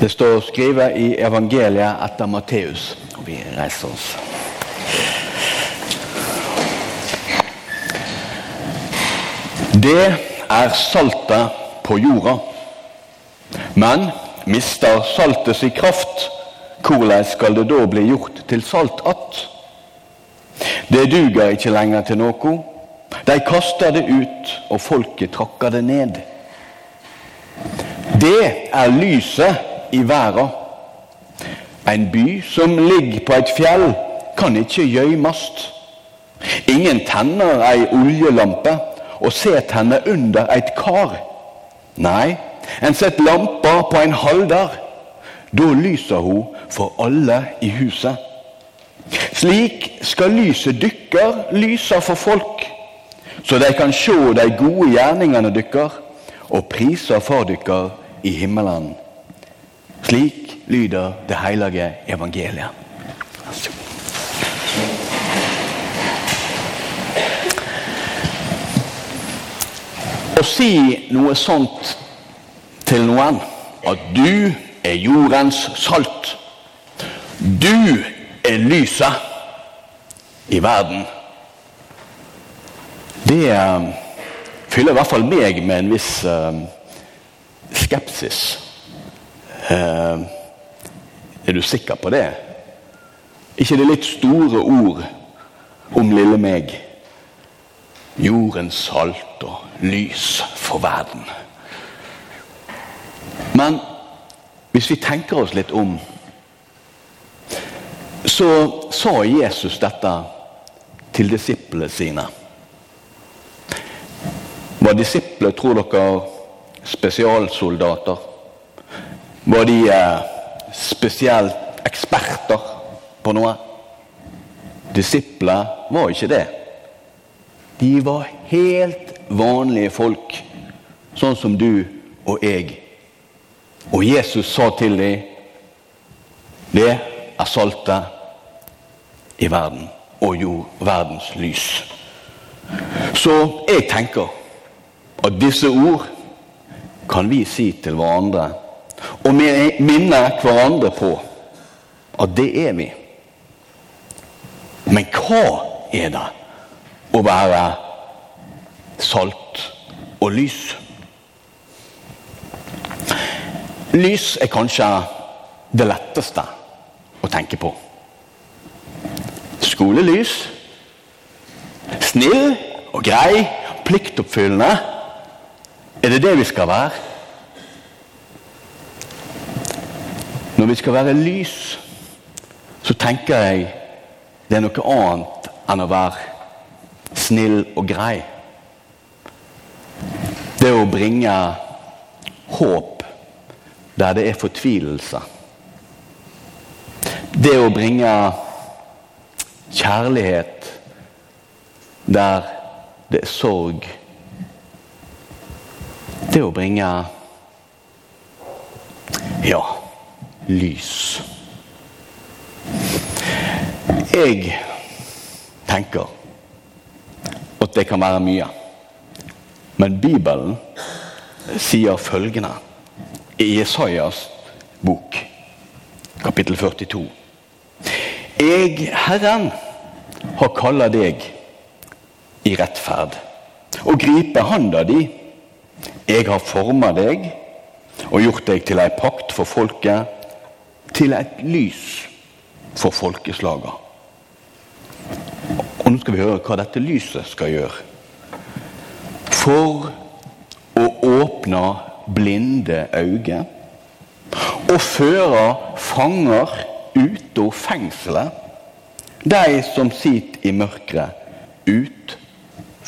Det står skrevet i evangeliet etter Matteus. Vi reiser oss. Det er saltet på jorda. Men mister saltet sin kraft, hvordan skal det da bli gjort til salt att? Det duger ikke lenger til noe. De kaster det ut, og folket trakker det ned. Det er lyset i verden. En by som ligger på et fjell, kan ikke gjøymast. Ingen tenner ei oljelampe og setter henne under et kar. Nei, en setter lampa på en halder. Da lyser hun for alle i huset. Slik skal lyset dykker lyse for folk, så de kan se de gode gjerningene dykker og priser for dykker i himmelen. Slik lyder det hellige evangeliet. Å si noe sånt til noen, at du er jordens salt, du er lyset i verden, det eh, fyller i hvert fall meg med en viss uh, skepsis. Uh, er du sikker på det? ikke det litt store ord om lille meg? Jordens salt og lys for verden. Men hvis vi tenker oss litt om, så sa Jesus dette til disiplene sine. Var disipler, tror dere, spesialsoldater? Var de eh, spesielt eksperter på noe? Disipler var ikke det. De var helt vanlige folk, sånn som du og jeg. Og Jesus sa til dem det er saltet i verden og jord, verdens lys. Så jeg tenker at disse ord kan vi si til hverandre og minner hverandre på at det er vi. Men hva er det å være salt og lys? Lys er kanskje det letteste å tenke på. Skolelys. Snill og grei, pliktoppfyllende er det det vi skal være? Når vi skal være lys, så tenker jeg det er noe annet enn å være snill og grei. Det å bringe håp der det er fortvilelse. Det å bringe kjærlighet der det er sorg det å bringe ja, lys. Jeg tenker at det kan være mye. Men Bibelen sier følgende i Jesajas bok, kapittel 42. Jeg, Herren, har kalla deg i rettferd og gripe handa di jeg har forma deg og gjort deg til ei pakt for folket, til et lys for folkeslaga. Og nå skal vi høre hva dette lyset skal gjøre. For å åpne blinde øyne og føre fanger ut av fengselet, de som sitter i mørket, ut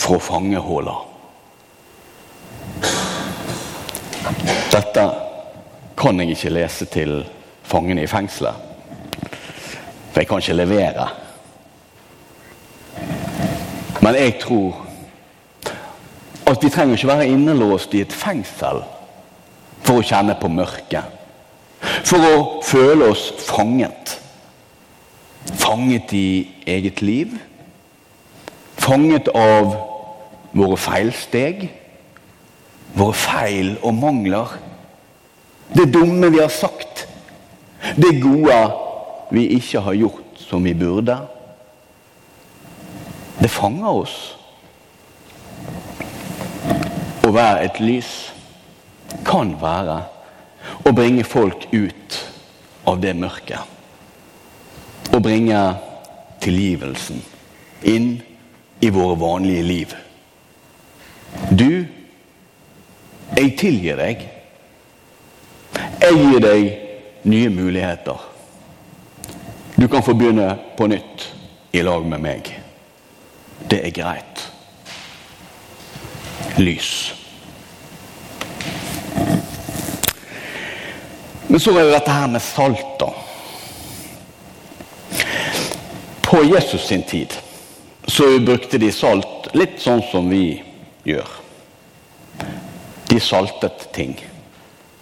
fra fangehulla. Dette kan jeg ikke lese til fangene i fengselet. For jeg kan ikke levere. Men jeg tror at vi trenger ikke være innelåst i et fengsel for å kjenne på mørket. For å føle oss fanget. Fanget i eget liv. Fanget av våre feilsteg våre feil og mangler. Det dumme vi har sagt, det gode vi ikke har gjort som vi burde. Det fanger oss. Å være et lys kan være å bringe folk ut av det mørket. Å bringe tilgivelsen inn i våre vanlige liv. Du, jeg tilgir deg. Jeg gir deg nye muligheter. Du kan få begynne på nytt i lag med meg. Det er greit. Lys. Men så er det dette her med salt, da. På Jesus sin tid så brukte de salt litt sånn som vi gjør. De saltet ting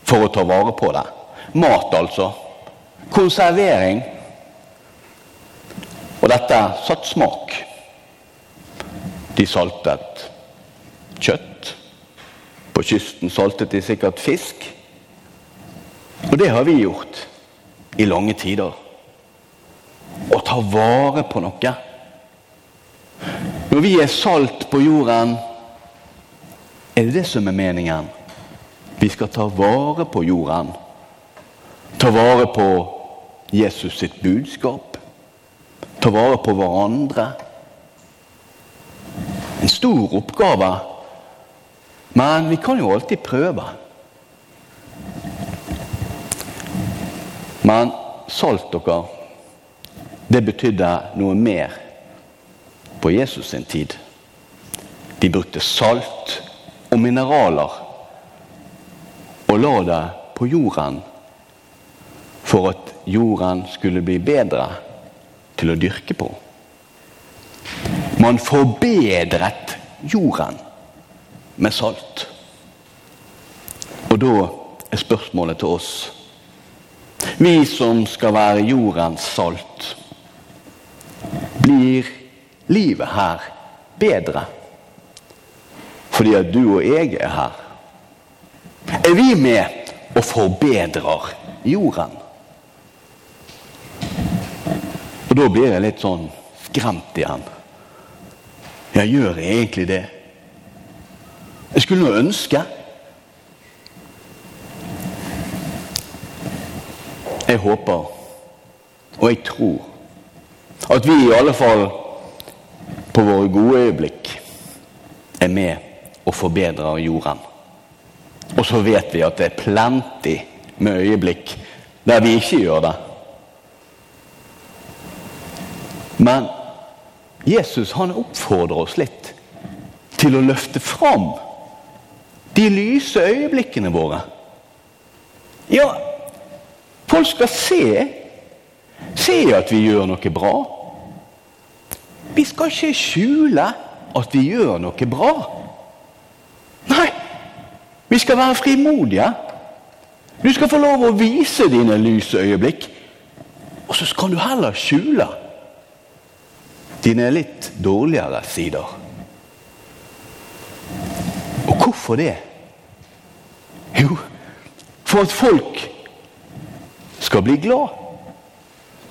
for å ta vare på det. Mat, altså. Konservering. Og dette satt smak. De saltet kjøtt. På kysten saltet de sikkert fisk. Og det har vi gjort i lange tider. Å ta vare på noe. Når vi er salt på jorden, er det det som er meningen. Vi skal ta vare på jorden. Ta vare på Jesus sitt budskap. Ta vare på hverandre. En stor oppgave. Men vi kan jo alltid prøve. Men salt, dere, det betydde noe mer på Jesus sin tid. De brukte salt og mineraler og la det på jorden for at jorden skulle bli bedre til å dyrke på. Man forbedret jorden med salt. Og da er spørsmålet til oss Vi som skal være jordens salt, blir livet her bedre fordi at du og jeg er her? Er vi med og forbedrer jorden? Da blir jeg litt sånn skremt igjen. Jeg gjør egentlig det. Jeg skulle nå ønske Jeg håper, og jeg tror, at vi i alle fall på våre gode øyeblikk er med og forbedrer jorden. Og så vet vi at det er plenty med øyeblikk der vi ikke gjør det. Men Jesus han oppfordrer oss litt til å løfte fram de lyse øyeblikkene våre. Ja, folk skal se. Se at vi gjør noe bra. Vi skal ikke skjule at vi gjør noe bra. Nei, vi skal være frimodige. Du skal få lov å vise dine lyse øyeblikk. Og så skal du heller skjule dine litt dårligere sider. Og hvorfor det? Jo, for at folk skal bli glad.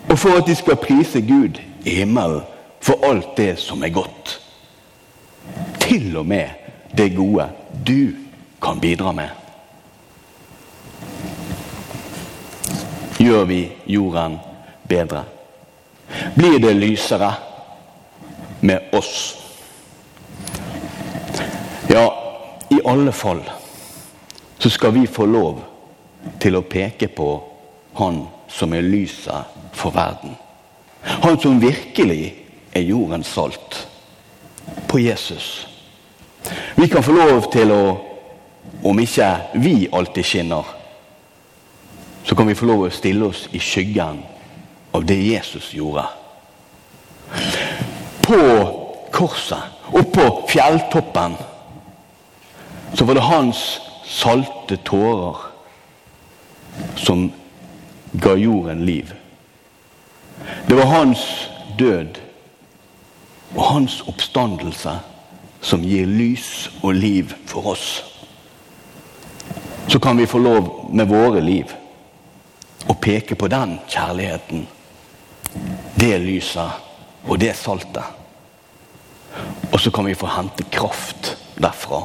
Og for at de skal prise Gud i himmelen for alt det som er godt. Til og med det gode du kan bidra med. Gjør vi jorden bedre? Blir det lysere med oss? Ja, i alle fall så skal vi få lov til å peke på Han som er lyset for verden. Han som virkelig er jordens salt. På Jesus. Vi kan få lov til å, om ikke vi alltid skinner, så kan vi få lov å stille oss i skyggen av det Jesus gjorde. På korset, oppå fjelltoppen, så var det hans salte tårer som ga jorden liv. Det var hans død og hans oppstandelse som gir lys og liv for oss. Så kan vi få lov med våre liv å peke på den kjærligheten. Det lyset, og det saltet. Og så kan vi få hente kraft derfra.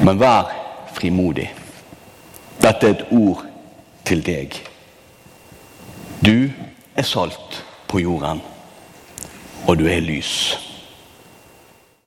Men vær frimodig. Dette er et ord til deg. Du er salt på jorden, og du er lys.